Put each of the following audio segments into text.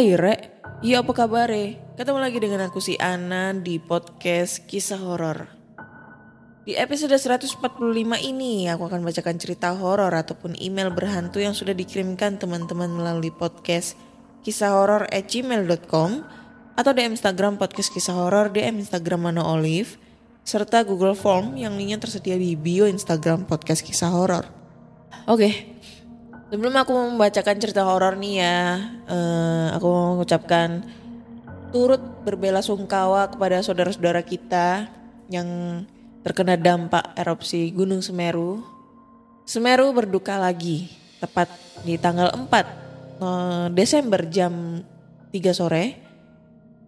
Hai Rek, iya apa kabar Ketemu lagi dengan aku si Ana di podcast kisah horor. Di episode 145 ini aku akan bacakan cerita horor ataupun email berhantu yang sudah dikirimkan teman-teman melalui podcast kisah horor at gmail.com atau DM Instagram podcast kisah horor, DM Instagram Mano Olive, serta Google Form yang linknya tersedia di bio Instagram podcast kisah horor. Oke, Sebelum aku membacakan cerita horor nih ya, eh, aku mengucapkan turut berbela sungkawa kepada saudara-saudara kita yang terkena dampak erupsi Gunung Semeru. Semeru berduka lagi, tepat di tanggal 4 eh, Desember jam 3 sore.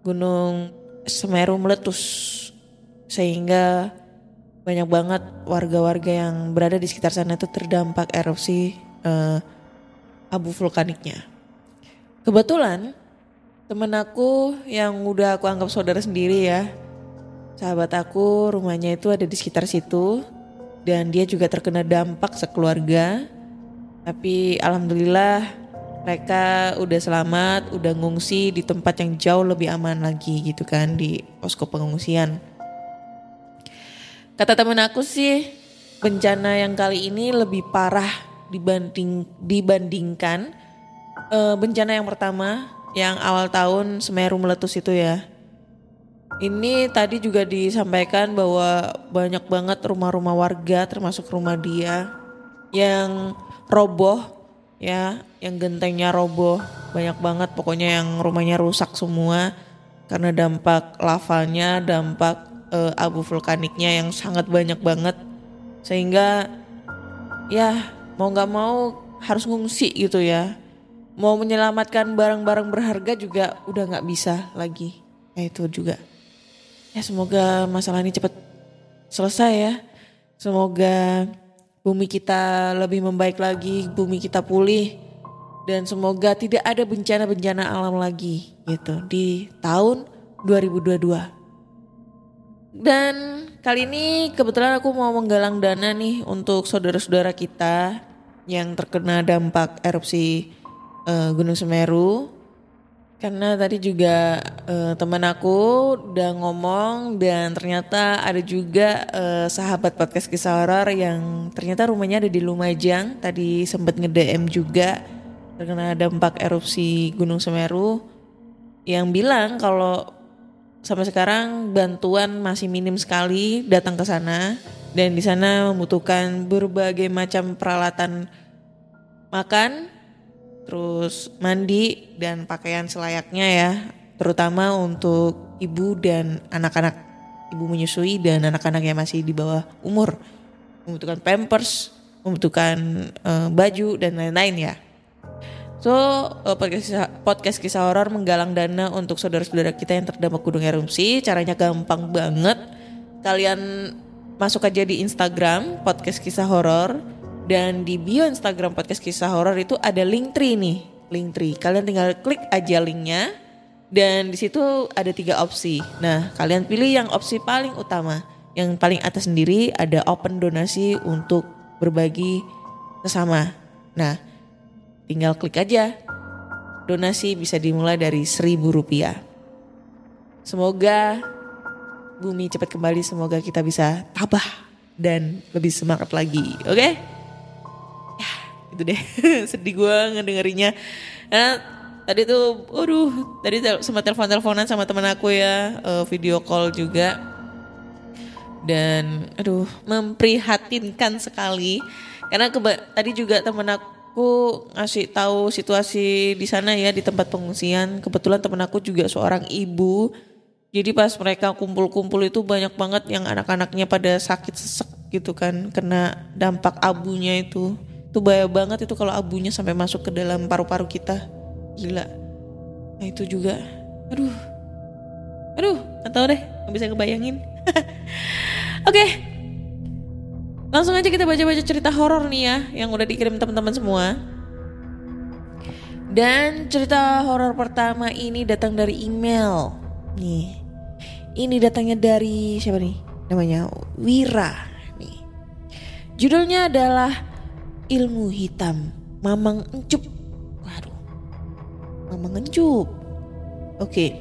Gunung Semeru meletus sehingga banyak banget warga-warga yang berada di sekitar sana itu terdampak erupsi eh, abu vulkaniknya. Kebetulan temen aku yang udah aku anggap saudara sendiri ya, sahabat aku rumahnya itu ada di sekitar situ dan dia juga terkena dampak sekeluarga. Tapi alhamdulillah mereka udah selamat, udah ngungsi di tempat yang jauh lebih aman lagi gitu kan di posko pengungsian. Kata temen aku sih bencana yang kali ini lebih parah dibanding dibandingkan eh, bencana yang pertama yang awal tahun Semeru meletus itu ya. Ini tadi juga disampaikan bahwa banyak banget rumah-rumah warga termasuk rumah dia yang roboh ya, yang gentengnya roboh. Banyak banget pokoknya yang rumahnya rusak semua karena dampak lavanya, dampak eh, abu vulkaniknya yang sangat banyak banget. Sehingga ya mau nggak mau harus ngungsi gitu ya. Mau menyelamatkan barang-barang berharga juga udah nggak bisa lagi. Ya itu juga. Ya semoga masalah ini cepat selesai ya. Semoga bumi kita lebih membaik lagi, bumi kita pulih. Dan semoga tidak ada bencana-bencana alam lagi gitu di tahun 2022. Dan kali ini kebetulan aku mau menggalang dana nih untuk saudara-saudara kita yang terkena dampak erupsi eh, Gunung Semeru. Karena tadi juga eh, teman aku udah ngomong dan ternyata ada juga eh, sahabat podcast kisah horor yang ternyata rumahnya ada di Lumajang. Tadi sempat nge-DM juga terkena dampak erupsi Gunung Semeru yang bilang kalau sampai sekarang bantuan masih minim sekali datang ke sana. Dan di sana membutuhkan berbagai macam peralatan makan, terus mandi dan pakaian selayaknya ya, terutama untuk ibu dan anak-anak. Ibu menyusui dan anak-anak yang masih di bawah umur, membutuhkan pampers, membutuhkan eh, baju dan lain-lain ya. So eh, podcast kisah, podcast kisah horor menggalang dana untuk saudara-saudara kita yang terdampak gunung erupsi. Caranya gampang banget. Kalian masuk aja di Instagram podcast kisah horor dan di bio Instagram podcast kisah horor itu ada link tree nih, link tree. Kalian tinggal klik aja linknya dan di situ ada tiga opsi. Nah kalian pilih yang opsi paling utama. Yang paling atas sendiri ada open donasi untuk berbagi sesama. Nah tinggal klik aja. Donasi bisa dimulai dari seribu rupiah. Semoga bumi cepat kembali, semoga kita bisa tabah dan lebih semangat lagi, oke? Ya, itu deh. Sedih gue ngedengerinnya. Nah, tadi tuh, aduh, tadi sempat telepon-teleponan sama teman aku ya, eh, video call juga. Dan aduh, memprihatinkan sekali. Karena tadi juga teman aku ngasih tahu situasi di sana ya di tempat pengungsian. Kebetulan teman aku juga seorang ibu. Jadi pas mereka kumpul-kumpul itu banyak banget yang anak-anaknya pada sakit sesek gitu kan kena dampak abunya itu. Itu bahaya banget itu kalau abunya sampai masuk ke dalam paru-paru kita. Gila. Nah itu juga. Aduh. Aduh, gak tau deh. Gak bisa ngebayangin. Oke. Langsung aja kita baca-baca cerita horor nih ya. Yang udah dikirim teman-teman semua. Dan cerita horor pertama ini datang dari email. Nih. Ini datangnya dari siapa nih? Namanya Wira nih. Judulnya adalah Ilmu Hitam Mamang Encup. Waduh. Mamang Encup. Oke.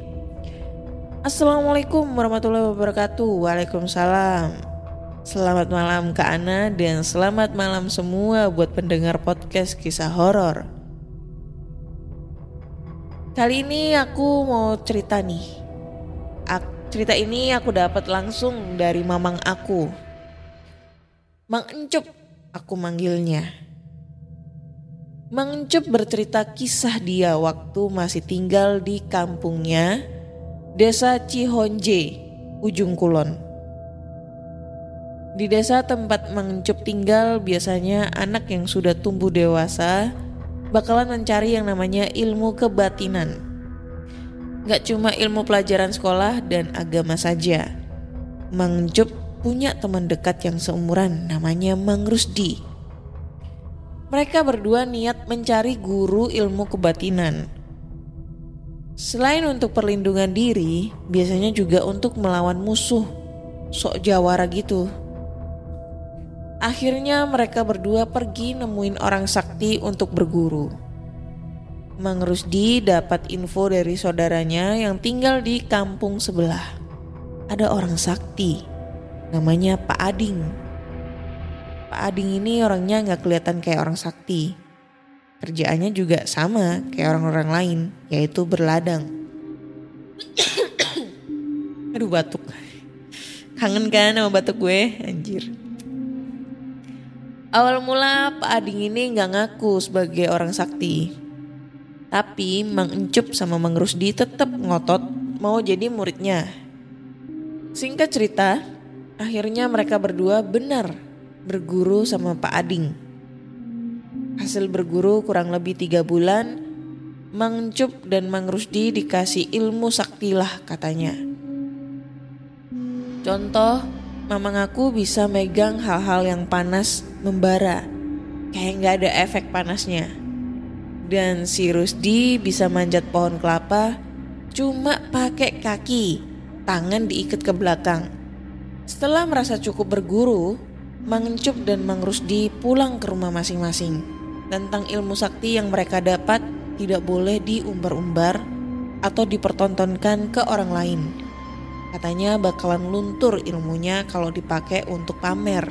Assalamualaikum warahmatullahi wabarakatuh. Waalaikumsalam. Selamat malam Kak Ana dan selamat malam semua buat pendengar podcast kisah horor. Kali ini aku mau cerita nih. Cerita ini aku dapat langsung dari mamang aku. Mang Encup, aku manggilnya. Mang Encup bercerita kisah dia waktu masih tinggal di kampungnya, Desa Cihonje, ujung kulon. Di desa tempat Mang Encup tinggal biasanya anak yang sudah tumbuh dewasa bakalan mencari yang namanya ilmu kebatinan. Gak cuma ilmu pelajaran sekolah dan agama saja. Mang Encup punya teman dekat yang seumuran namanya Mang Rusdi. Mereka berdua niat mencari guru ilmu kebatinan. Selain untuk perlindungan diri, biasanya juga untuk melawan musuh. Sok jawara gitu. Akhirnya mereka berdua pergi nemuin orang sakti untuk berguru. Mang Rusdi dapat info dari saudaranya yang tinggal di kampung sebelah. Ada orang sakti, namanya Pak Ading. Pak Ading ini orangnya nggak kelihatan kayak orang sakti. Kerjaannya juga sama kayak orang-orang lain, yaitu berladang. Aduh batuk. Kangen kan sama batuk gue, anjir. Awal mula Pak Ading ini nggak ngaku sebagai orang sakti. Tapi Mang Encup sama Mang Rusdi tetap ngotot mau jadi muridnya. Singkat cerita, akhirnya mereka berdua benar berguru sama Pak Ading. Hasil berguru kurang lebih tiga bulan, Mang Encup dan Mang Rusdi dikasih ilmu sakti lah katanya. Contoh, mamang aku bisa megang hal-hal yang panas membara. Kayak nggak ada efek panasnya. Dan si Rusdi bisa manjat pohon kelapa cuma pakai kaki, tangan diikat ke belakang. Setelah merasa cukup berguru, Mang Encup dan Mang Rusdi pulang ke rumah masing-masing. Tentang ilmu sakti yang mereka dapat tidak boleh diumbar-umbar atau dipertontonkan ke orang lain. Katanya bakalan luntur ilmunya kalau dipakai untuk pamer.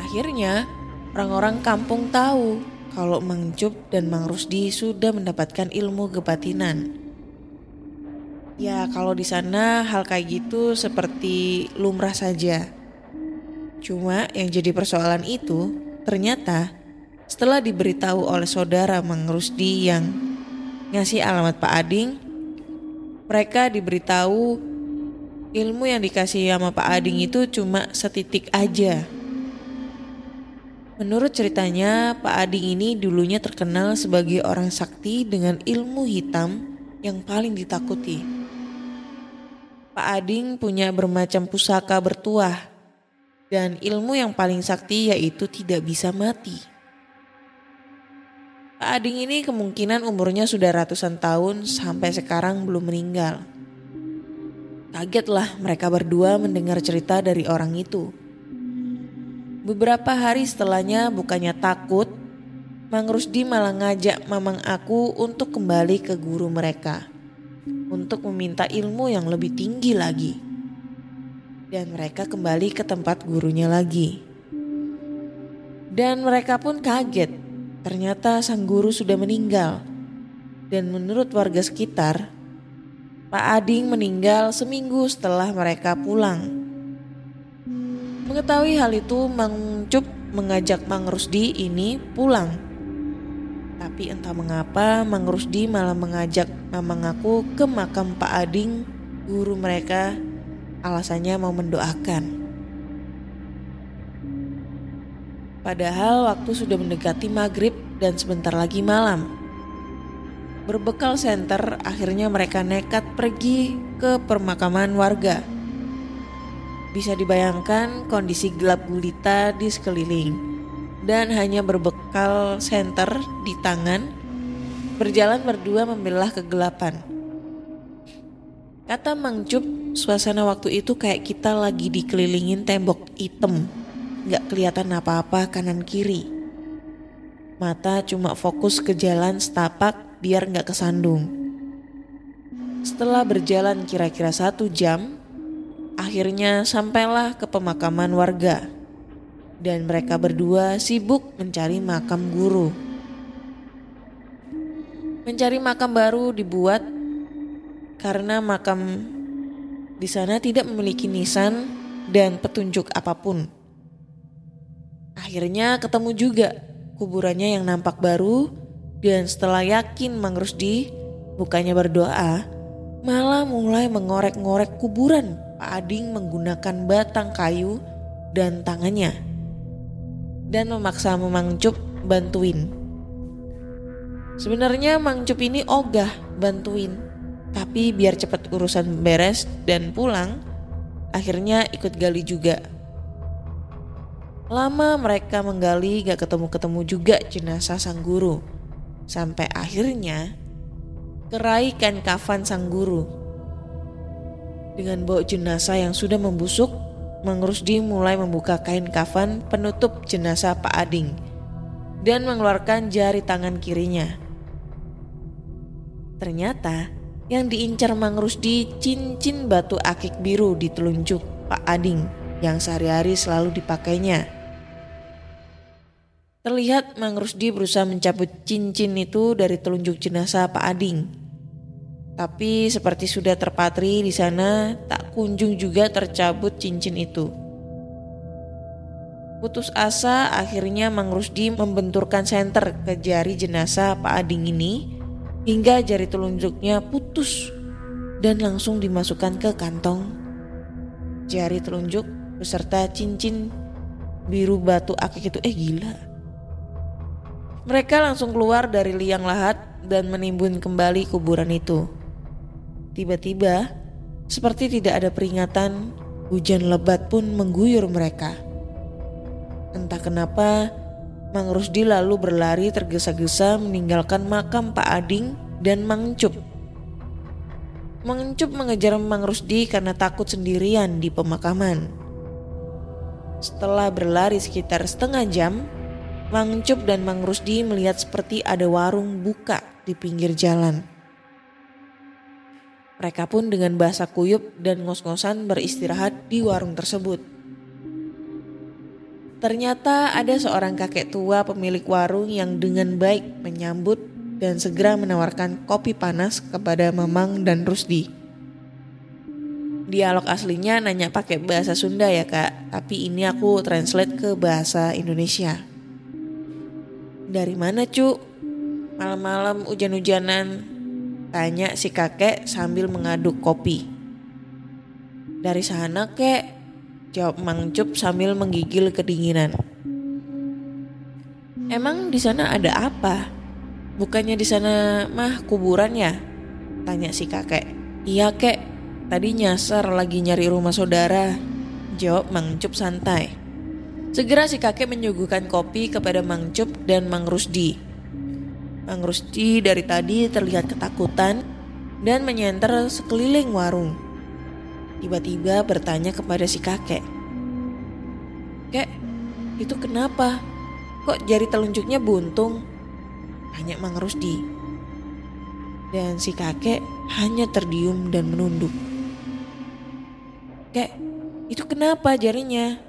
Akhirnya, orang-orang kampung tahu kalau Mang Cup dan Mang Rusdi sudah mendapatkan ilmu kebatinan. Ya, kalau di sana hal kayak gitu seperti lumrah saja. Cuma yang jadi persoalan itu ternyata setelah diberitahu oleh saudara Mang Rusdi yang ngasih alamat Pak Ading, mereka diberitahu ilmu yang dikasih sama Pak Ading itu cuma setitik aja. Menurut ceritanya, Pak Ading ini dulunya terkenal sebagai orang sakti dengan ilmu hitam yang paling ditakuti. Pak Ading punya bermacam pusaka bertuah dan ilmu yang paling sakti yaitu tidak bisa mati. Pak Ading ini kemungkinan umurnya sudah ratusan tahun sampai sekarang belum meninggal. Kagetlah mereka berdua mendengar cerita dari orang itu. Beberapa hari setelahnya bukannya takut, Mang Rusdi malah ngajak mamang aku untuk kembali ke guru mereka. Untuk meminta ilmu yang lebih tinggi lagi. Dan mereka kembali ke tempat gurunya lagi. Dan mereka pun kaget ternyata sang guru sudah meninggal. Dan menurut warga sekitar, Pak Ading meninggal seminggu setelah mereka pulang. Mengetahui hal itu, Mang Cup mengajak Mang Rusdi ini pulang. Tapi entah mengapa Mang Rusdi malah mengajak Mamang aku ke makam Pak Ading, guru mereka, alasannya mau mendoakan. Padahal waktu sudah mendekati maghrib dan sebentar lagi malam. Berbekal senter, akhirnya mereka nekat pergi ke permakaman warga. Bisa dibayangkan kondisi gelap gulita di sekeliling dan hanya berbekal senter di tangan, berjalan berdua membelah kegelapan. Kata Mang Cup, suasana waktu itu kayak kita lagi dikelilingin tembok hitam Gak kelihatan apa-apa kanan kiri. Mata cuma fokus ke jalan setapak biar gak kesandung. Setelah berjalan kira-kira satu jam, akhirnya sampailah ke pemakaman warga. Dan mereka berdua sibuk mencari makam guru. Mencari makam baru dibuat karena makam di sana tidak memiliki nisan dan petunjuk apa pun. Akhirnya ketemu juga kuburannya yang nampak baru dan setelah yakin Mang Rusdi bukannya berdoa, malah mulai mengorek-ngorek kuburan Pak Ading menggunakan batang kayu dan tangannya dan memaksa Mang Cup bantuin. Sebenarnya Mang Cup ini ogah bantuin, tapi biar cepat urusan beres dan pulang, akhirnya ikut gali juga. Lama mereka menggali gak ketemu-ketemu juga jenazah sang guru. Sampai akhirnya keraikan kafan sang guru. Dengan bawa jenazah yang sudah membusuk, Mang Rusdi mulai membuka kain kafan penutup jenazah Pak Ading dan mengeluarkan jari tangan kirinya. Ternyata yang diincar Mang Rusdi cincin batu akik biru di telunjuk Pak Ading yang sehari-hari selalu dipakainya. Terlihat Mang Rusdi berusaha mencabut cincin itu dari telunjuk jenazah Pak Ading. Tapi seperti sudah terpatri di sana, tak kunjung juga tercabut cincin itu. Putus asa, akhirnya Mang Rusdi membenturkan senter ke jari jenazah Pak Ading ini hingga jari telunjuknya putus dan langsung dimasukkan ke kantong. Jari telunjuk beserta cincin biru batu akik itu eh gila mereka langsung keluar dari liang lahat dan menimbun kembali kuburan itu. Tiba-tiba, seperti tidak ada peringatan, hujan lebat pun mengguyur mereka. Entah kenapa, Mang Rusdi lalu berlari tergesa-gesa meninggalkan makam Pak Ading dan Mang Cup. Mang Cup mengejar Mang Rusdi karena takut sendirian di pemakaman. Setelah berlari sekitar setengah jam, Mang Cup dan Mang Rusdi melihat seperti ada warung buka di pinggir jalan. Mereka pun dengan bahasa kuyup dan ngos-ngosan beristirahat di warung tersebut. Ternyata ada seorang kakek tua pemilik warung yang dengan baik menyambut dan segera menawarkan kopi panas kepada Mamang dan Rusdi. Dialog aslinya nanya pakai bahasa Sunda ya kak, tapi ini aku translate ke bahasa Indonesia. Dari mana cu? Malam-malam hujan-hujanan. Tanya si kakek sambil mengaduk kopi. Dari sana kek Jawab Mang Cup sambil menggigil kedinginan. Emang di sana ada apa? Bukannya di sana mah kuburan ya? Tanya si kakek. Iya kek, tadi nyasar lagi nyari rumah saudara. Jawab Mang Cup santai Segera si kakek menyuguhkan kopi kepada Mang Cup dan Mang Rusdi. Mang Rusdi dari tadi terlihat ketakutan dan menyenter sekeliling warung. Tiba-tiba bertanya kepada si kakek. Kek, itu kenapa? Kok jari telunjuknya buntung? Tanya Mang Rusdi. Dan si kakek hanya terdiam dan menunduk. Kek, itu kenapa jarinya?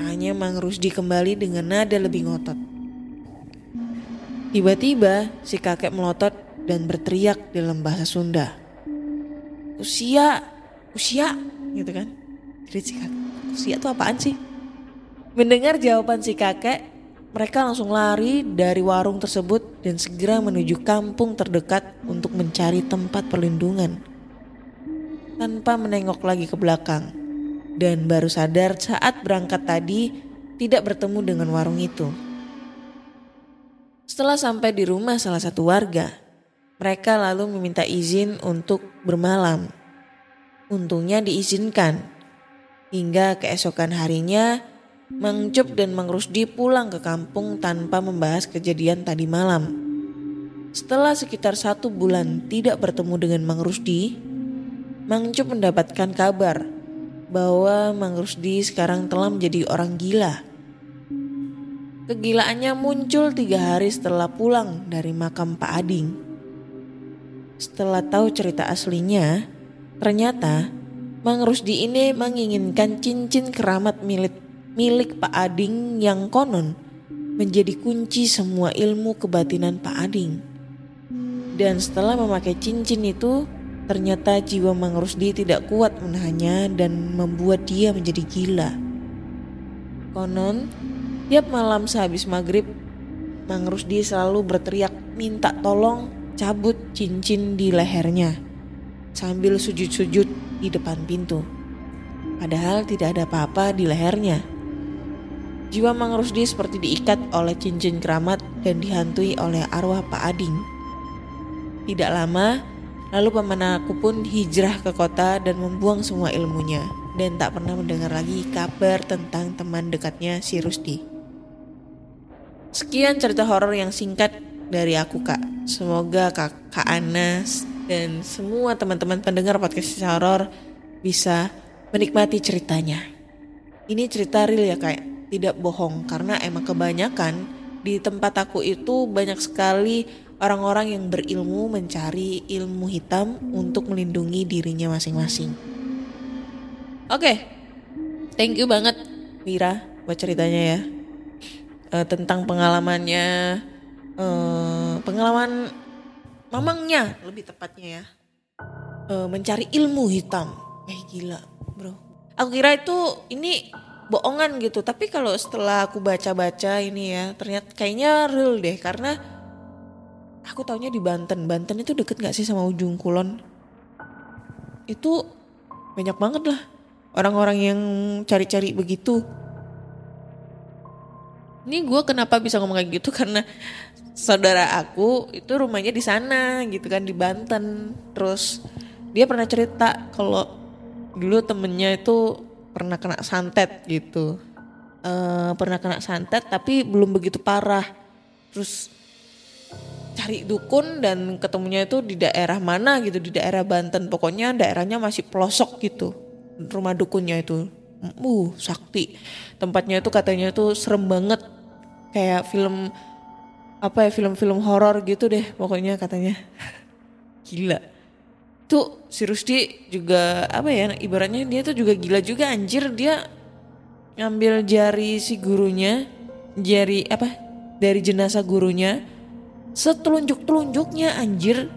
Tanya Mang Rusdi kembali dengan nada lebih ngotot. Tiba-tiba si kakek melotot dan berteriak dalam bahasa Sunda. Usia, usia, gitu kan. Jadi si kakek, usia itu apaan sih? Mendengar jawaban si kakek, mereka langsung lari dari warung tersebut dan segera menuju kampung terdekat untuk mencari tempat perlindungan. Tanpa menengok lagi ke belakang. Dan baru sadar saat berangkat tadi tidak bertemu dengan warung itu. Setelah sampai di rumah salah satu warga, mereka lalu meminta izin untuk bermalam. Untungnya diizinkan. Hingga keesokan harinya, Mang Cup dan Mang Rusdi pulang ke kampung tanpa membahas kejadian tadi malam. Setelah sekitar satu bulan tidak bertemu dengan Mang Rusdi, Mang Cup mendapatkan kabar bahwa Mang Rusdi sekarang telah menjadi orang gila. Kegilaannya muncul tiga hari setelah pulang dari makam Pak Ading. Setelah tahu cerita aslinya, ternyata Mang Rusdi ini menginginkan cincin keramat milik milik Pak Ading yang konon menjadi kunci semua ilmu kebatinan Pak Ading. Dan setelah memakai cincin itu, Ternyata jiwa Mang Rusdi tidak kuat menahannya dan membuat dia menjadi gila. Konon, tiap malam sehabis maghrib, Mang Rusdi selalu berteriak minta tolong cabut cincin di lehernya sambil sujud-sujud di depan pintu. Padahal tidak ada apa-apa di lehernya. Jiwa Mang Rusdi seperti diikat oleh cincin keramat dan dihantui oleh arwah Pak Ading. Tidak lama, Lalu paman aku pun hijrah ke kota dan membuang semua ilmunya dan tak pernah mendengar lagi kabar tentang teman dekatnya si Rusdi. Sekian cerita horor yang singkat dari aku kak. Semoga kak, kak Anas dan semua teman-teman pendengar podcast horor bisa menikmati ceritanya. Ini cerita real ya kak, tidak bohong karena emang kebanyakan di tempat aku itu banyak sekali orang-orang yang berilmu mencari ilmu hitam untuk melindungi dirinya masing-masing. Oke, okay. thank you banget Mira buat ceritanya ya uh, tentang pengalamannya, uh, pengalaman mamangnya lebih tepatnya ya uh, mencari ilmu hitam. Eh gila bro, aku kira itu ini bohongan gitu tapi kalau setelah aku baca-baca ini ya ternyata kayaknya real deh karena Aku taunya di Banten. Banten itu deket gak sih sama ujung kulon? Itu banyak banget lah orang-orang yang cari-cari begitu. Ini gue kenapa bisa ngomong kayak gitu karena saudara aku itu rumahnya di sana gitu kan di Banten. Terus dia pernah cerita kalau dulu temennya itu pernah kena santet gitu. Uh, pernah kena santet tapi belum begitu parah. Terus cari dukun dan ketemunya itu di daerah mana gitu di daerah Banten. Pokoknya daerahnya masih pelosok gitu rumah dukunnya itu. Uh sakti. Tempatnya itu katanya itu serem banget. Kayak film apa ya film-film horor gitu deh pokoknya katanya. Gila. Tuh si Rusdi juga apa ya ibaratnya dia tuh juga gila juga anjir. Dia ngambil jari si gurunya jari apa dari jenazah gurunya setelunjuk-telunjuknya anjir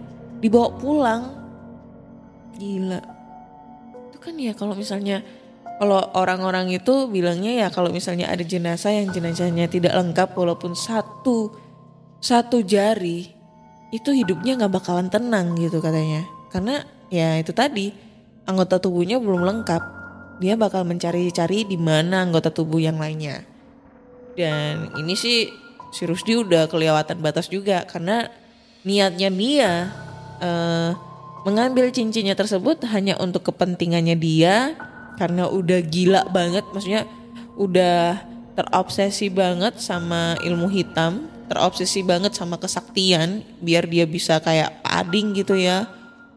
dibawa pulang. Gila. Itu kan ya kalau misalnya kalau orang-orang itu bilangnya ya kalau misalnya ada jenazah yang jenazahnya tidak lengkap walaupun satu satu jari itu hidupnya nggak bakalan tenang gitu katanya. Karena ya itu tadi anggota tubuhnya belum lengkap. Dia bakal mencari-cari di mana anggota tubuh yang lainnya. Dan ini sih si Rusdi udah kelewatan batas juga karena niatnya dia uh, mengambil cincinnya tersebut hanya untuk kepentingannya dia karena udah gila banget maksudnya udah terobsesi banget sama ilmu hitam terobsesi banget sama kesaktian biar dia bisa kayak pading gitu ya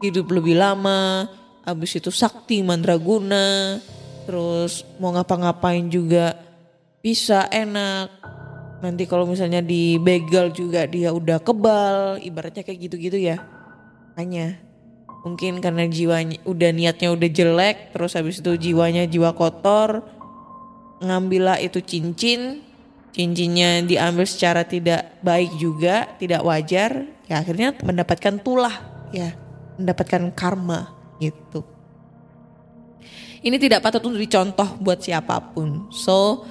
hidup lebih lama habis itu sakti mandraguna terus mau ngapa-ngapain juga bisa enak nanti kalau misalnya di begal juga dia udah kebal ibaratnya kayak gitu-gitu ya hanya mungkin karena jiwanya udah niatnya udah jelek terus habis itu jiwanya jiwa kotor ngambillah itu cincin cincinnya diambil secara tidak baik juga, tidak wajar, ya akhirnya mendapatkan tulah, ya, mendapatkan karma gitu. Ini tidak patut untuk dicontoh buat siapa pun. So,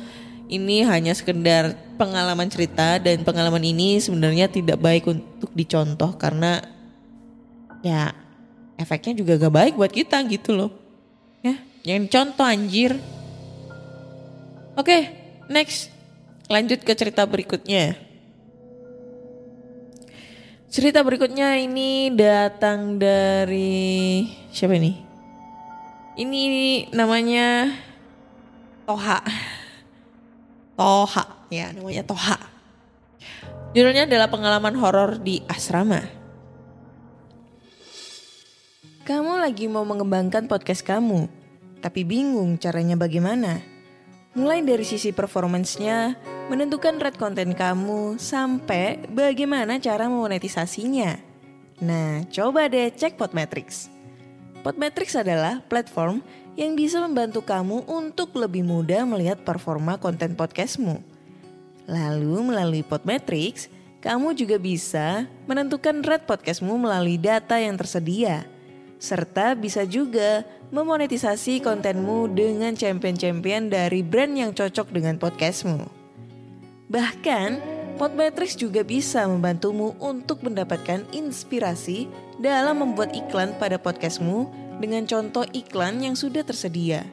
ini hanya sekedar pengalaman cerita dan pengalaman ini sebenarnya tidak baik untuk dicontoh karena ya efeknya juga gak baik buat kita gitu loh. Ya, yang contoh anjir. Oke, next. Lanjut ke cerita berikutnya. Cerita berikutnya ini datang dari siapa ini? Ini namanya Toha. Toha, ya namanya Toha. Judulnya adalah pengalaman horor di asrama. Kamu lagi mau mengembangkan podcast kamu, tapi bingung caranya bagaimana? Mulai dari sisi performance-nya, menentukan red konten kamu, sampai bagaimana cara memonetisasinya. Nah, coba deh cek Podmetrics. Podmetrics adalah platform yang bisa membantu kamu untuk lebih mudah melihat performa konten podcastmu. Lalu melalui Podmetrics, kamu juga bisa menentukan rate podcastmu melalui data yang tersedia – serta bisa juga memonetisasi kontenmu dengan champion-champion dari brand yang cocok dengan podcastmu. Bahkan, Podmetrics juga bisa membantumu untuk mendapatkan inspirasi dalam membuat iklan pada podcastmu dengan contoh iklan yang sudah tersedia.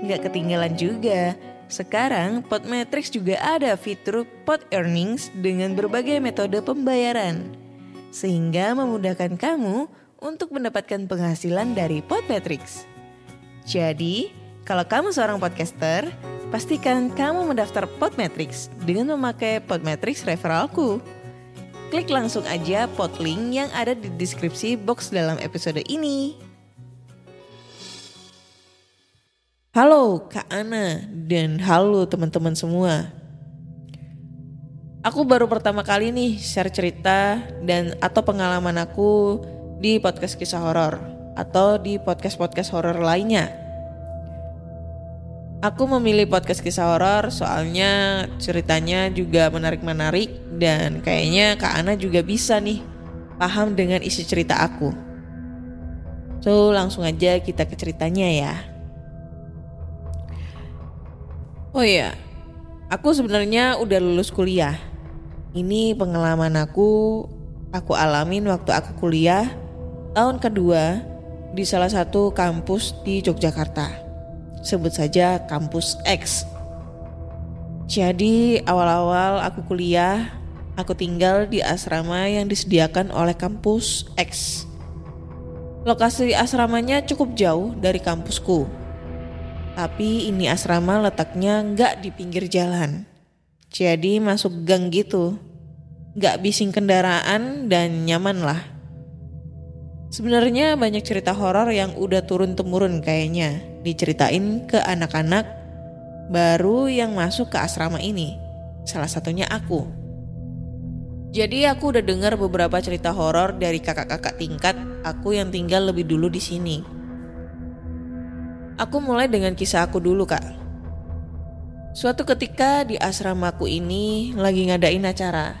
Nggak ketinggalan juga, sekarang Podmetrics juga ada fitur Pod Earnings dengan berbagai metode pembayaran. Sehingga memudahkan kamu untuk mendapatkan penghasilan dari Podmetrics. Jadi, kalau kamu seorang podcaster, pastikan kamu mendaftar Podmetrics dengan memakai Podmetrics referralku. Klik langsung aja podlink yang ada di deskripsi box dalam episode ini. Halo Kak Ana dan halo teman-teman semua. Aku baru pertama kali nih share cerita dan atau pengalaman aku di podcast kisah horor atau di podcast-podcast horor lainnya. Aku memilih podcast kisah horor soalnya ceritanya juga menarik-menarik dan kayaknya Kak Ana juga bisa nih paham dengan isi cerita aku. So langsung aja kita ke ceritanya ya. Oh iya, aku sebenarnya udah lulus kuliah. Ini pengalaman aku, aku alamin waktu aku kuliah tahun kedua di salah satu kampus di Yogyakarta. Sebut saja kampus X. Jadi awal-awal aku kuliah, aku tinggal di asrama yang disediakan oleh kampus X. Lokasi asramanya cukup jauh dari kampusku. Tapi ini asrama letaknya nggak di pinggir jalan. Jadi masuk gang gitu. Nggak bising kendaraan dan nyaman lah. Sebenarnya banyak cerita horor yang udah turun temurun kayaknya diceritain ke anak-anak baru yang masuk ke asrama ini. Salah satunya aku. Jadi aku udah dengar beberapa cerita horor dari kakak-kakak tingkat aku yang tinggal lebih dulu di sini. Aku mulai dengan kisah aku dulu kak. Suatu ketika di asramaku ini lagi ngadain acara.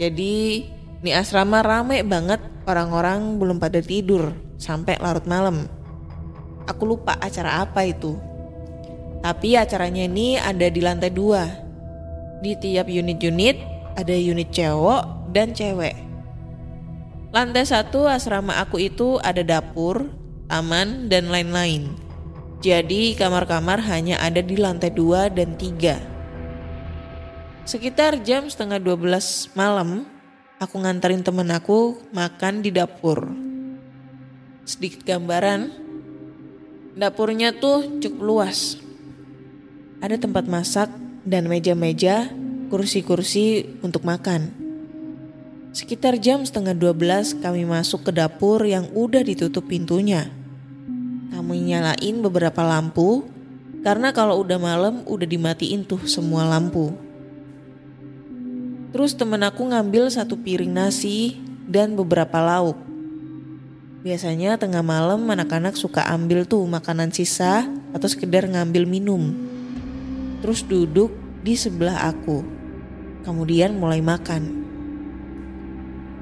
Jadi di asrama rame banget orang-orang belum pada tidur sampai larut malam. Aku lupa acara apa itu. Tapi acaranya ini ada di lantai dua. Di tiap unit-unit ada unit cowok dan cewek. Lantai satu asrama aku itu ada dapur, taman, dan lain-lain. Jadi kamar-kamar hanya ada di lantai dua dan tiga. Sekitar jam setengah 12 malam, aku nganterin temen aku makan di dapur. Sedikit gambaran, dapurnya tuh cukup luas. Ada tempat masak dan meja-meja, kursi-kursi untuk makan. Sekitar jam setengah 12 kami masuk ke dapur yang udah ditutup pintunya. Kami nyalain beberapa lampu, karena kalau udah malam udah dimatiin tuh semua lampu. Terus temen aku ngambil satu piring nasi dan beberapa lauk. Biasanya tengah malam anak-anak suka ambil tuh makanan sisa atau sekedar ngambil minum. Terus duduk di sebelah aku. Kemudian mulai makan.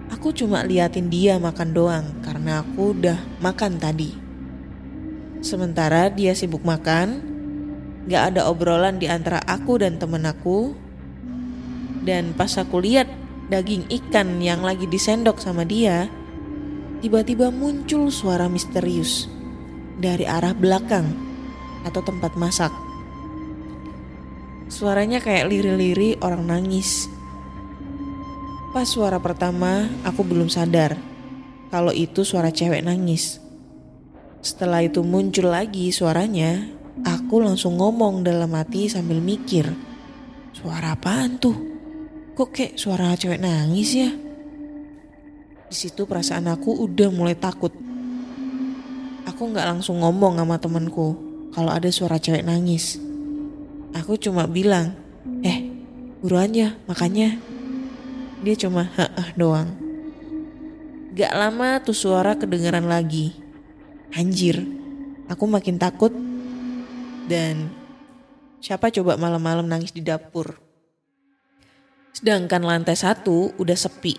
Aku cuma liatin dia makan doang karena aku udah makan tadi. Sementara dia sibuk makan, gak ada obrolan di antara aku dan temen aku. Dan pas aku lihat daging ikan yang lagi disendok sama dia, tiba-tiba muncul suara misterius dari arah belakang atau tempat masak. Suaranya kayak liri-liri orang nangis. Pas suara pertama, aku belum sadar kalau itu suara cewek nangis. Setelah itu muncul lagi suaranya, aku langsung ngomong dalam hati sambil mikir. Suara apaan tuh? Kok kayak suara cewek nangis ya? Di situ perasaan aku udah mulai takut. Aku nggak langsung ngomong sama temanku kalau ada suara cewek nangis. Aku cuma bilang, eh buruan ya makanya. Dia cuma heeh doang. Gak lama tuh suara kedengeran lagi. Anjir, aku makin takut. Dan siapa coba malam-malam nangis di dapur? Sedangkan lantai satu udah sepi.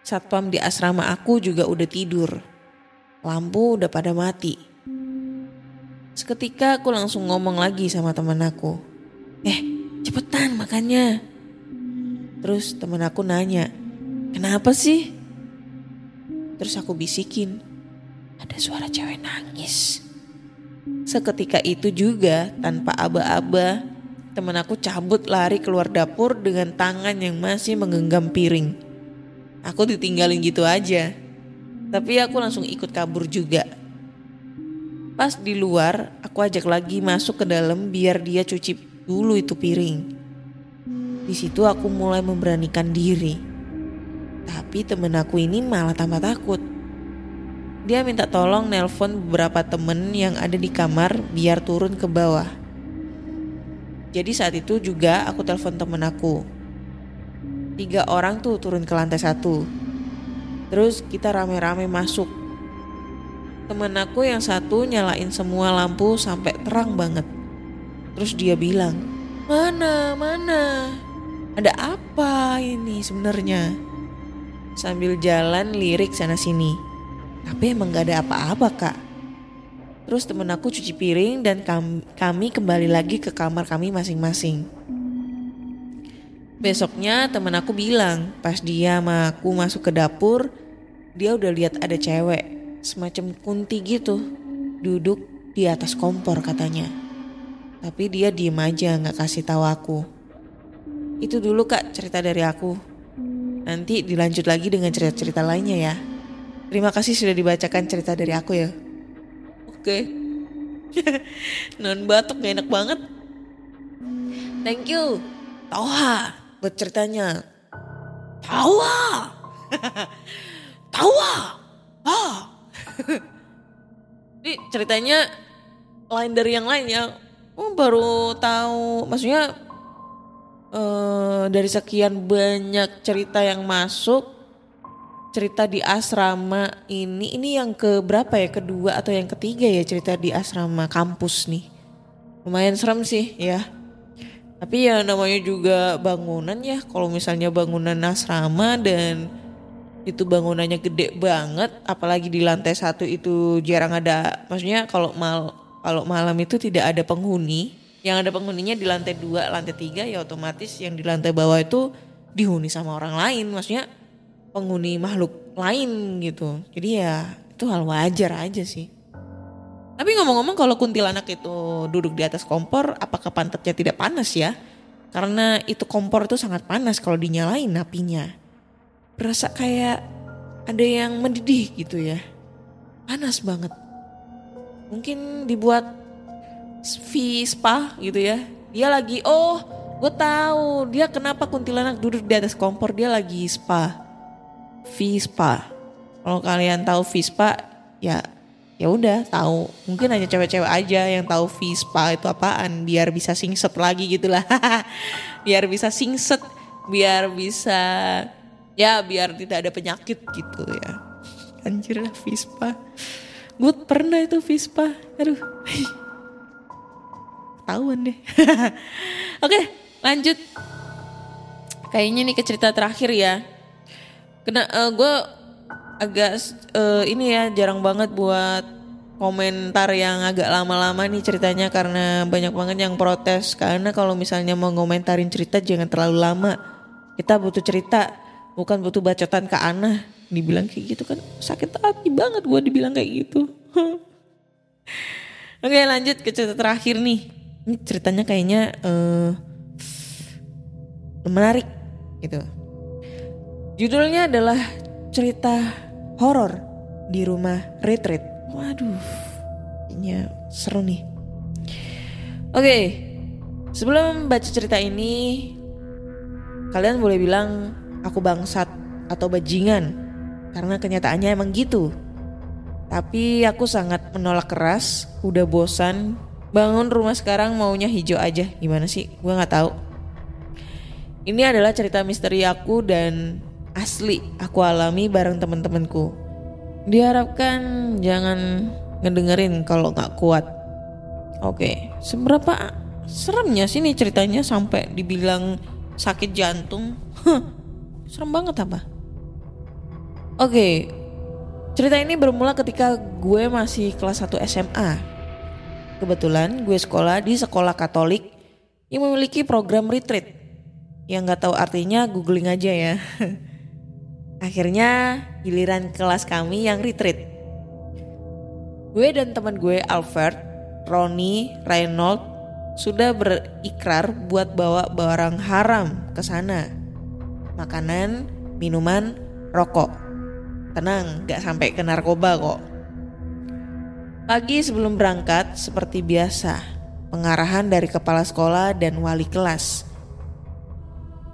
Satpam di asrama aku juga udah tidur. Lampu udah pada mati. Seketika aku langsung ngomong lagi sama teman aku. Eh, cepetan makannya. Terus teman aku nanya, kenapa sih? Terus aku bisikin, ada suara cewek nangis. Seketika itu juga tanpa aba-aba, teman aku cabut lari keluar dapur dengan tangan yang masih menggenggam piring. Aku ditinggalin gitu aja. Tapi aku langsung ikut kabur juga. Pas di luar, aku ajak lagi masuk ke dalam biar dia cuci dulu itu piring. Di situ aku mulai memberanikan diri. Tapi temen aku ini malah tambah takut. Dia minta tolong nelpon beberapa temen yang ada di kamar biar turun ke bawah. Jadi saat itu juga aku telepon temen aku. Tiga orang tuh turun ke lantai satu. Terus kita rame-rame masuk. Temen aku yang satu nyalain semua lampu sampai terang banget. Terus dia bilang, mana, mana, ada apa ini sebenarnya? Sambil jalan lirik sana sini. Tapi emang gak ada apa-apa kak. Terus temen aku cuci piring dan kami kembali lagi ke kamar kami masing-masing. Besoknya temen aku bilang pas dia sama aku masuk ke dapur, dia udah lihat ada cewek semacam kunti gitu duduk di atas kompor katanya. Tapi dia diem aja nggak kasih tahu aku. Itu dulu kak cerita dari aku. Nanti dilanjut lagi dengan cerita-cerita lainnya ya. Terima kasih sudah dibacakan cerita dari aku ya. Oke. Non batuk gak enak banget. Thank you. Tawa buat ceritanya. Tawa. Tawa. Ah. Ini ceritanya lain dari yang lain ya. Oh, baru tahu maksudnya uh, dari sekian banyak cerita yang masuk cerita di asrama ini ini yang ke berapa ya? Kedua atau yang ketiga ya cerita di asrama kampus nih? Lumayan serem sih ya. Tapi ya namanya juga bangunan ya. Kalau misalnya bangunan asrama dan itu bangunannya gede banget apalagi di lantai satu itu jarang ada maksudnya kalau mal kalau malam itu tidak ada penghuni, yang ada penghuninya di lantai dua, lantai tiga ya otomatis yang di lantai bawah itu dihuni sama orang lain, maksudnya penghuni makhluk lain gitu. Jadi ya itu hal wajar aja sih. Tapi ngomong-ngomong kalau kuntilanak itu duduk di atas kompor, apakah pantatnya tidak panas ya? Karena itu kompor itu sangat panas kalau dinyalain apinya. Berasa kayak ada yang mendidih gitu ya. Panas banget mungkin dibuat V spa gitu ya. Dia lagi oh gue tahu dia kenapa kuntilanak duduk di atas kompor dia lagi spa V spa. Kalau kalian tahu V spa ya ya udah tahu. Mungkin hanya cewek-cewek aja yang tahu V spa itu apaan biar bisa singset lagi gitulah biar bisa singset biar bisa ya biar tidak ada penyakit gitu ya. Anjir lah V spa gue pernah itu Vispa. Aduh. Tahuan deh. Oke Lanjut. Kayaknya nih ke cerita terakhir ya. Kena gue agak eh, ini ya jarang banget buat komentar yang agak lama-lama nih ceritanya karena banyak banget yang protes karena kalau misalnya mau ngomentarin cerita jangan terlalu lama. Kita butuh cerita, bukan butuh bacotan ke Ana. Dibilang kayak gitu kan sakit hati banget gue dibilang kayak gitu. Oke lanjut ke cerita terakhir nih. Ini ceritanya kayaknya eh menarik gitu. Judulnya adalah cerita horor di rumah retreat. Waduh, kayaknya seru nih. Oke, sebelum baca cerita ini, kalian boleh bilang aku bangsat atau bajingan karena kenyataannya emang gitu. Tapi aku sangat menolak keras, udah bosan bangun rumah sekarang maunya hijau aja. Gimana sih? Gue nggak tahu. Ini adalah cerita misteri aku dan asli aku alami bareng teman-temanku. Diharapkan jangan ngedengerin kalau nggak kuat. Oke, seberapa seremnya sih nih ceritanya sampai dibilang sakit jantung? Serem banget apa? Oke, cerita ini bermula ketika gue masih kelas 1 SMA. Kebetulan gue sekolah di sekolah Katolik yang memiliki program retreat. Yang nggak tahu artinya googling aja ya. Akhirnya giliran kelas kami yang retreat. Gue dan teman gue Albert, Ronnie, Reynold sudah berikrar buat bawa barang haram ke sana. Makanan, minuman, rokok. Tenang, gak sampai ke narkoba kok. Pagi sebelum berangkat seperti biasa, pengarahan dari kepala sekolah dan wali kelas.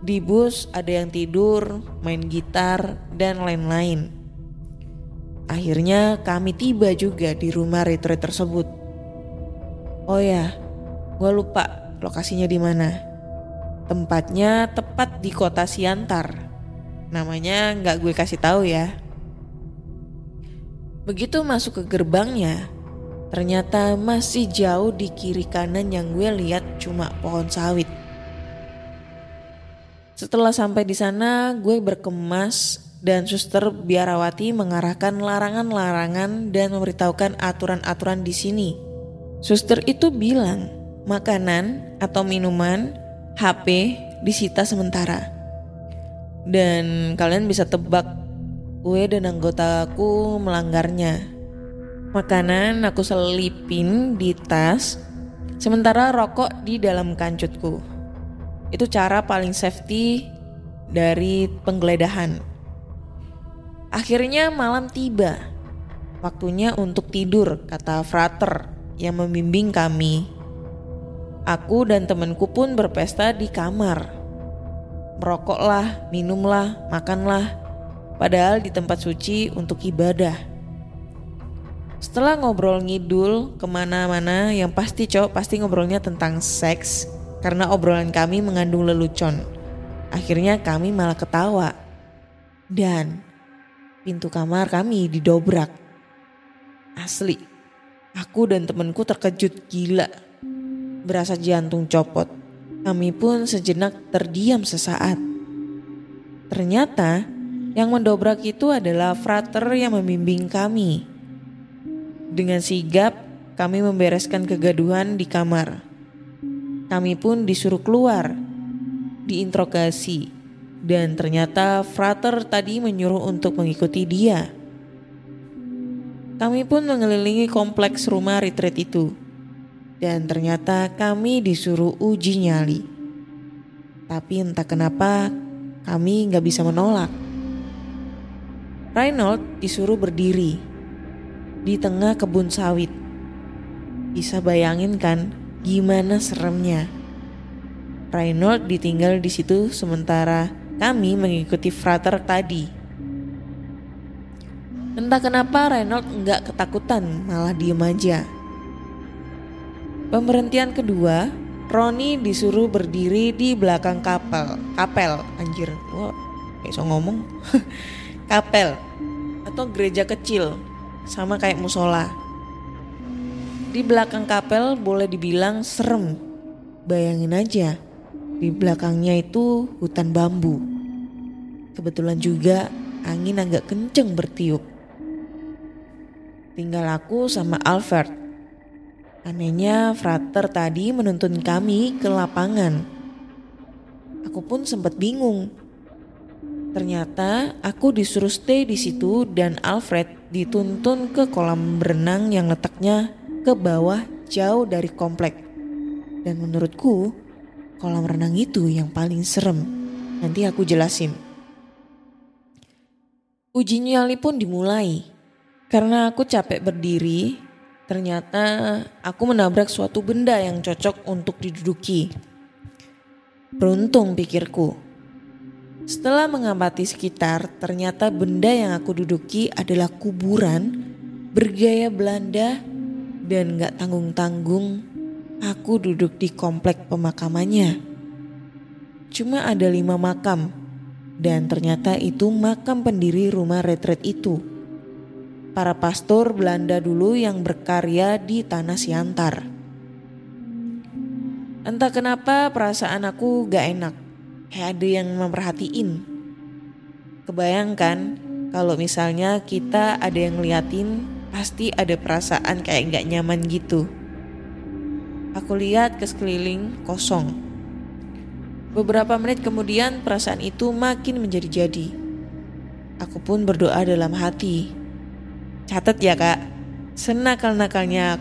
Di bus ada yang tidur, main gitar, dan lain-lain. Akhirnya kami tiba juga di rumah retreat tersebut. Oh ya, gue lupa lokasinya di mana. Tempatnya tepat di kota Siantar. Namanya nggak gue kasih tahu ya. Begitu masuk ke gerbangnya, ternyata masih jauh di kiri kanan yang gue lihat cuma pohon sawit. Setelah sampai di sana, gue berkemas dan suster biarawati mengarahkan larangan-larangan dan memberitahukan aturan-aturan di sini. Suster itu bilang, makanan atau minuman, HP disita sementara. Dan kalian bisa tebak gue dan anggotaku melanggarnya. Makanan aku selipin di tas, sementara rokok di dalam kancutku. Itu cara paling safety dari penggeledahan. Akhirnya malam tiba. Waktunya untuk tidur, kata frater yang membimbing kami. Aku dan temanku pun berpesta di kamar. Merokoklah, minumlah, makanlah. Padahal di tempat suci untuk ibadah. Setelah ngobrol ngidul ke mana-mana yang pasti cowok pasti ngobrolnya tentang seks karena obrolan kami mengandung lelucon. Akhirnya kami malah ketawa. Dan pintu kamar kami didobrak. Asli, aku dan temanku terkejut gila. Berasa jantung copot. Kami pun sejenak terdiam sesaat. Ternyata yang mendobrak itu adalah frater yang membimbing kami. Dengan sigap, kami membereskan kegaduhan di kamar. Kami pun disuruh keluar, diinterogasi, dan ternyata frater tadi menyuruh untuk mengikuti dia. Kami pun mengelilingi kompleks rumah retreat itu, dan ternyata kami disuruh uji nyali. Tapi entah kenapa kami nggak bisa menolak. Reynold disuruh berdiri di tengah kebun sawit. Bisa bayangin kan Gimana seremnya? Reynold ditinggal di situ sementara kami mengikuti frater tadi. Entah kenapa Reynold nggak ketakutan, malah diem aja. Pemberhentian kedua, Roni disuruh berdiri di belakang kapel. Kapel, anjir. Wah, kayak so ngomong. kapel atau gereja kecil, sama kayak musola. Di belakang kapel boleh dibilang serem. Bayangin aja, Di belakangnya itu hutan bambu. Kebetulan juga angin agak kenceng bertiup. Tinggal aku sama Alfred. Anehnya frater tadi menuntun kami ke lapangan. Aku pun sempat bingung. Ternyata aku disuruh stay di situ dan Alfred dituntun ke kolam berenang yang letaknya ke bawah jauh dari komplek. Dan menurutku kolam renang itu yang paling serem. Nanti aku jelasin. Uji nyali pun dimulai. Karena aku capek berdiri, ternyata aku menabrak suatu benda yang cocok untuk diduduki. Beruntung pikirku. Setelah mengamati sekitar, ternyata benda yang aku duduki adalah kuburan bergaya Belanda dan gak tanggung-tanggung aku duduk di komplek pemakamannya. Cuma ada lima makam dan ternyata itu makam pendiri rumah retret itu. Para pastor Belanda dulu yang berkarya di tanah Siantar. Entah kenapa perasaan aku gak enak, kayak ada yang memperhatiin. Kebayangkan kalau misalnya kita ada yang ngeliatin, pasti ada perasaan kayak gak nyaman gitu. Aku lihat ke sekeliling kosong. Beberapa menit kemudian perasaan itu makin menjadi-jadi. Aku pun berdoa dalam hati. Catat ya kak, senakal-nakalnya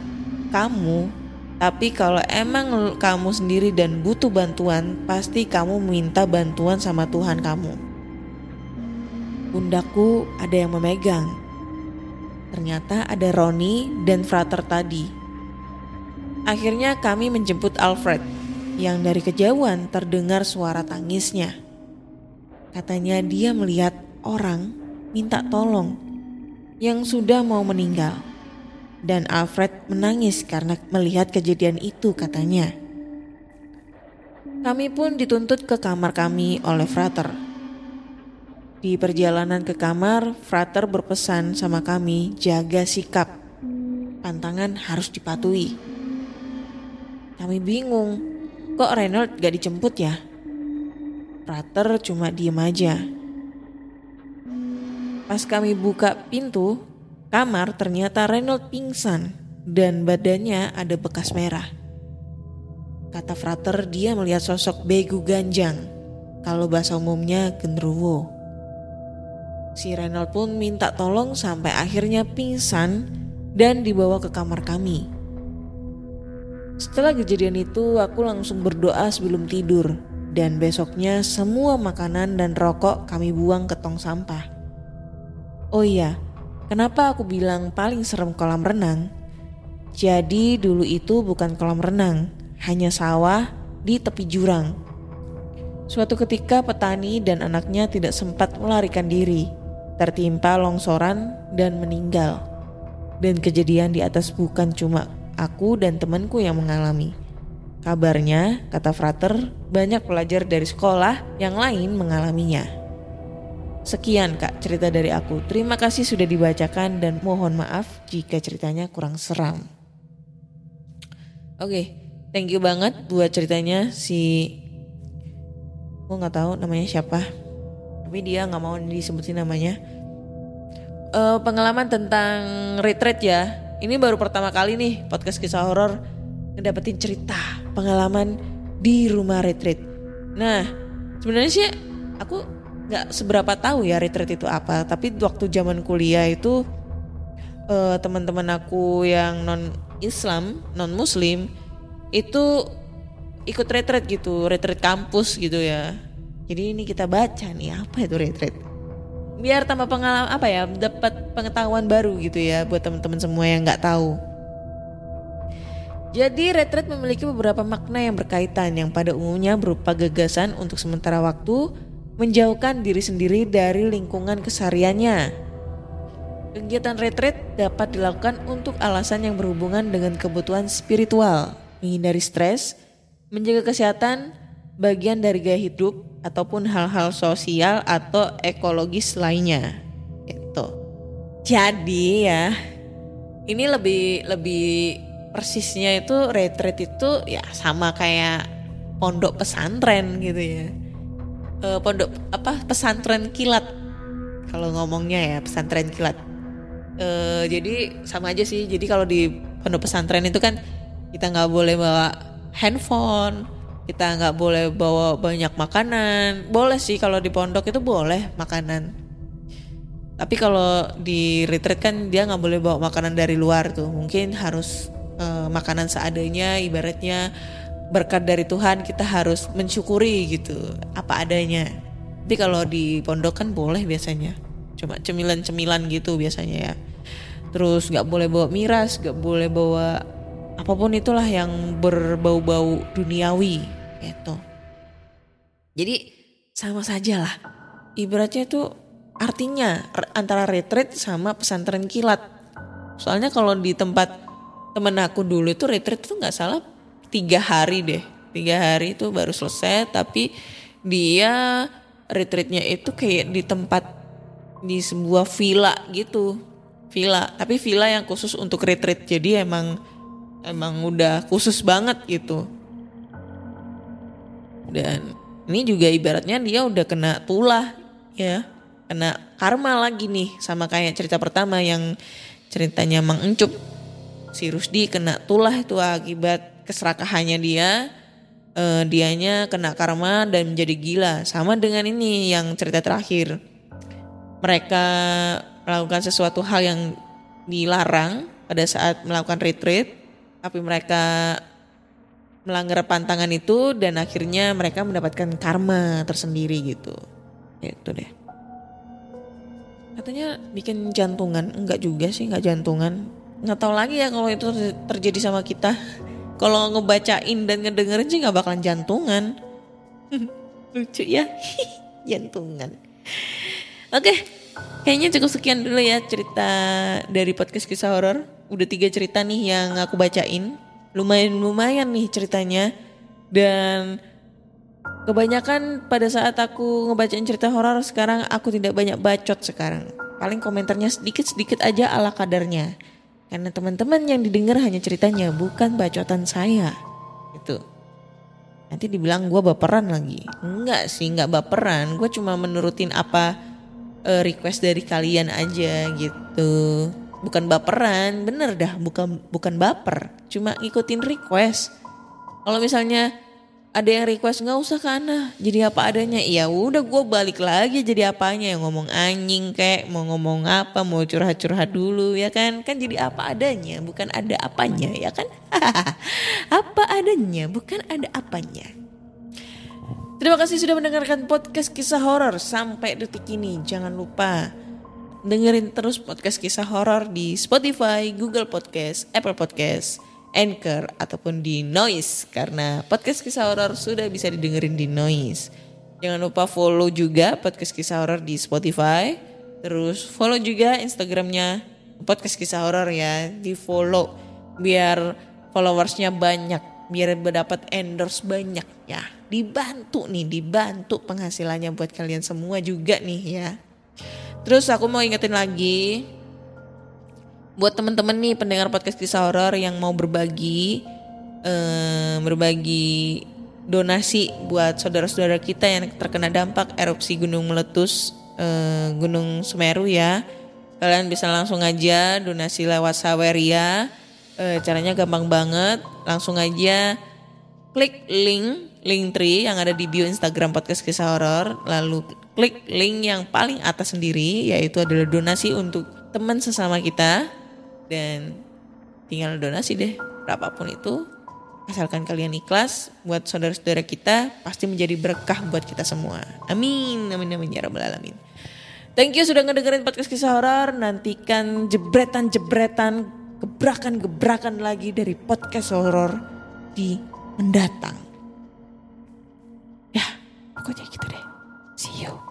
kamu, tapi kalau emang kamu sendiri dan butuh bantuan, pasti kamu minta bantuan sama Tuhan kamu. Bundakku ada yang memegang. Ternyata ada Roni dan Frater tadi. Akhirnya kami menjemput Alfred yang dari kejauhan terdengar suara tangisnya. Katanya dia melihat orang minta tolong yang sudah mau meninggal. Dan Alfred menangis karena melihat kejadian itu katanya. Kami pun dituntut ke kamar kami oleh Frater. Di perjalanan ke kamar, Frater berpesan sama kami jaga sikap. Pantangan harus dipatuhi. Kami bingung Kok Reynold gak dijemput ya? Prater cuma diem aja. Pas kami buka pintu kamar ternyata Reynold pingsan dan badannya ada bekas merah. Kata Frater dia melihat sosok begu ganjang, kalau bahasa umumnya genderuwo. Si Reynold pun minta tolong sampai akhirnya pingsan dan dibawa ke kamar kami. Setelah kejadian itu aku langsung berdoa sebelum tidur dan besoknya semua makanan dan rokok kami buang ke tong sampah. Oh iya, kenapa aku bilang paling serem kolam renang? Jadi dulu itu bukan kolam renang, hanya sawah di tepi jurang. Suatu ketika petani dan anaknya tidak sempat melarikan diri, tertimpa longsoran dan meninggal. Dan kejadian di atas bukan cuma aku dan temanku yang mengalami. Kabarnya, kata Frater, banyak pelajar dari sekolah yang lain mengalaminya. Sekian kak cerita dari aku. Terima kasih sudah dibacakan dan mohon maaf jika ceritanya kurang seram. Oke, okay, thank you banget buat ceritanya si gue nggak tahu namanya siapa, tapi dia nggak mau disebutin namanya. Uh, pengalaman tentang retreat ya, ini baru pertama kali nih podcast kisah horor ngedapetin cerita pengalaman di rumah retreat. Nah, sebenarnya sih aku nggak seberapa tahu ya retreat itu apa, tapi waktu zaman kuliah itu uh, teman-teman aku yang non Islam, non Muslim itu ikut retreat gitu, retreat kampus gitu ya. Jadi ini kita baca nih apa itu retreat biar tambah pengalaman apa ya dapat pengetahuan baru gitu ya buat teman-teman semua yang nggak tahu. Jadi retret memiliki beberapa makna yang berkaitan yang pada umumnya berupa gagasan untuk sementara waktu menjauhkan diri sendiri dari lingkungan kesehariannya. Kegiatan retret dapat dilakukan untuk alasan yang berhubungan dengan kebutuhan spiritual, menghindari stres, menjaga kesehatan, bagian dari gaya hidup, ataupun hal-hal sosial atau ekologis lainnya. Itu. Jadi ya, ini lebih lebih persisnya itu retreat itu ya sama kayak pondok pesantren gitu ya. Eh, pondok apa pesantren kilat kalau ngomongnya ya pesantren kilat. Eh, jadi sama aja sih. Jadi kalau di pondok pesantren itu kan kita nggak boleh bawa handphone, kita nggak boleh bawa banyak makanan. Boleh sih kalau di pondok itu boleh makanan. Tapi kalau di retreat kan dia nggak boleh bawa makanan dari luar tuh. Mungkin harus eh, makanan seadanya, ibaratnya berkat dari Tuhan kita harus mensyukuri gitu apa adanya. Tapi kalau di pondok kan boleh biasanya. Cuma cemilan-cemilan gitu biasanya ya. Terus nggak boleh bawa miras, nggak boleh bawa apa pun itulah yang berbau-bau duniawi gitu. Jadi sama saja lah. Ibaratnya itu artinya antara retreat sama pesantren kilat. Soalnya kalau di tempat temen aku dulu itu retreat itu nggak salah tiga hari deh. Tiga hari itu baru selesai tapi dia retreatnya itu kayak di tempat di sebuah villa gitu. Villa, tapi villa yang khusus untuk retreat. Jadi emang emang udah khusus banget gitu. Dan ini juga ibaratnya dia udah kena tulah ya. Kena karma lagi nih sama kayak cerita pertama yang ceritanya Mang Encup. Si Rusdi kena tulah itu akibat keserakahannya dia. Eh, dianya kena karma dan menjadi gila. Sama dengan ini yang cerita terakhir. Mereka melakukan sesuatu hal yang dilarang pada saat melakukan retreat. Tapi mereka melanggar pantangan itu dan akhirnya mereka mendapatkan karma tersendiri gitu. Itu deh. Katanya bikin jantungan, enggak juga sih, enggak jantungan. Nggak tahu lagi ya kalau itu ter- terjadi sama kita. Kalau ngebacain dan ngedengerin sih nggak bakalan jantungan. Lucu ya, jantungan. Oke, kayaknya cukup sekian dulu ya cerita dari podcast kisah horor. Udah tiga cerita nih yang aku bacain. Lumayan-lumayan nih ceritanya. Dan kebanyakan pada saat aku ngebacain cerita horor sekarang aku tidak banyak bacot sekarang. Paling komentarnya sedikit-sedikit aja ala kadarnya. Karena teman-teman yang didengar hanya ceritanya bukan bacotan saya. Itu. Nanti dibilang gue baperan lagi. Enggak sih, enggak baperan. Gue cuma menurutin apa eh, request dari kalian aja gitu. Bukan baperan, bener dah, bukan bukan baper. Cuma ngikutin request. Kalau misalnya ada yang request nggak usah ke Ana, jadi apa adanya. Ya udah gue balik lagi jadi apanya yang ngomong anjing kayak mau ngomong apa, mau curhat-curhat dulu ya kan? Kan jadi apa adanya, bukan ada apanya ya kan? apa adanya, bukan ada apanya. Terima kasih sudah mendengarkan podcast kisah horor sampai detik ini. Jangan lupa dengerin terus podcast kisah horor di Spotify, Google Podcast, Apple Podcast, Anchor ataupun di Noise karena podcast kisah horor sudah bisa didengerin di Noise. Jangan lupa follow juga podcast kisah horor di Spotify. Terus follow juga Instagramnya podcast kisah horor ya, di follow biar followersnya banyak, biar dapat endorse banyak ya. Dibantu nih, dibantu penghasilannya buat kalian semua juga nih ya. Terus aku mau ingetin lagi buat temen-temen nih pendengar podcast kisah horor yang mau berbagi eh, berbagi donasi buat saudara-saudara kita yang terkena dampak erupsi gunung meletus eh, Gunung Semeru ya. Kalian bisa langsung aja donasi lewat Saweria. Eh, caranya gampang banget. Langsung aja klik link link tree yang ada di bio Instagram podcast kisah horor. Lalu klik link yang paling atas sendiri yaitu adalah donasi untuk teman sesama kita. Dan tinggal donasi deh berapapun itu. Asalkan kalian ikhlas buat saudara-saudara kita pasti menjadi berkah buat kita semua. Amin amin amin ya rabbal alamin. Thank you sudah ngedengerin podcast kisah horor. Nantikan jebretan-jebretan gebrakan-gebrakan lagi dari podcast horor di mendatang. Ya pokoknya gitu deh. See you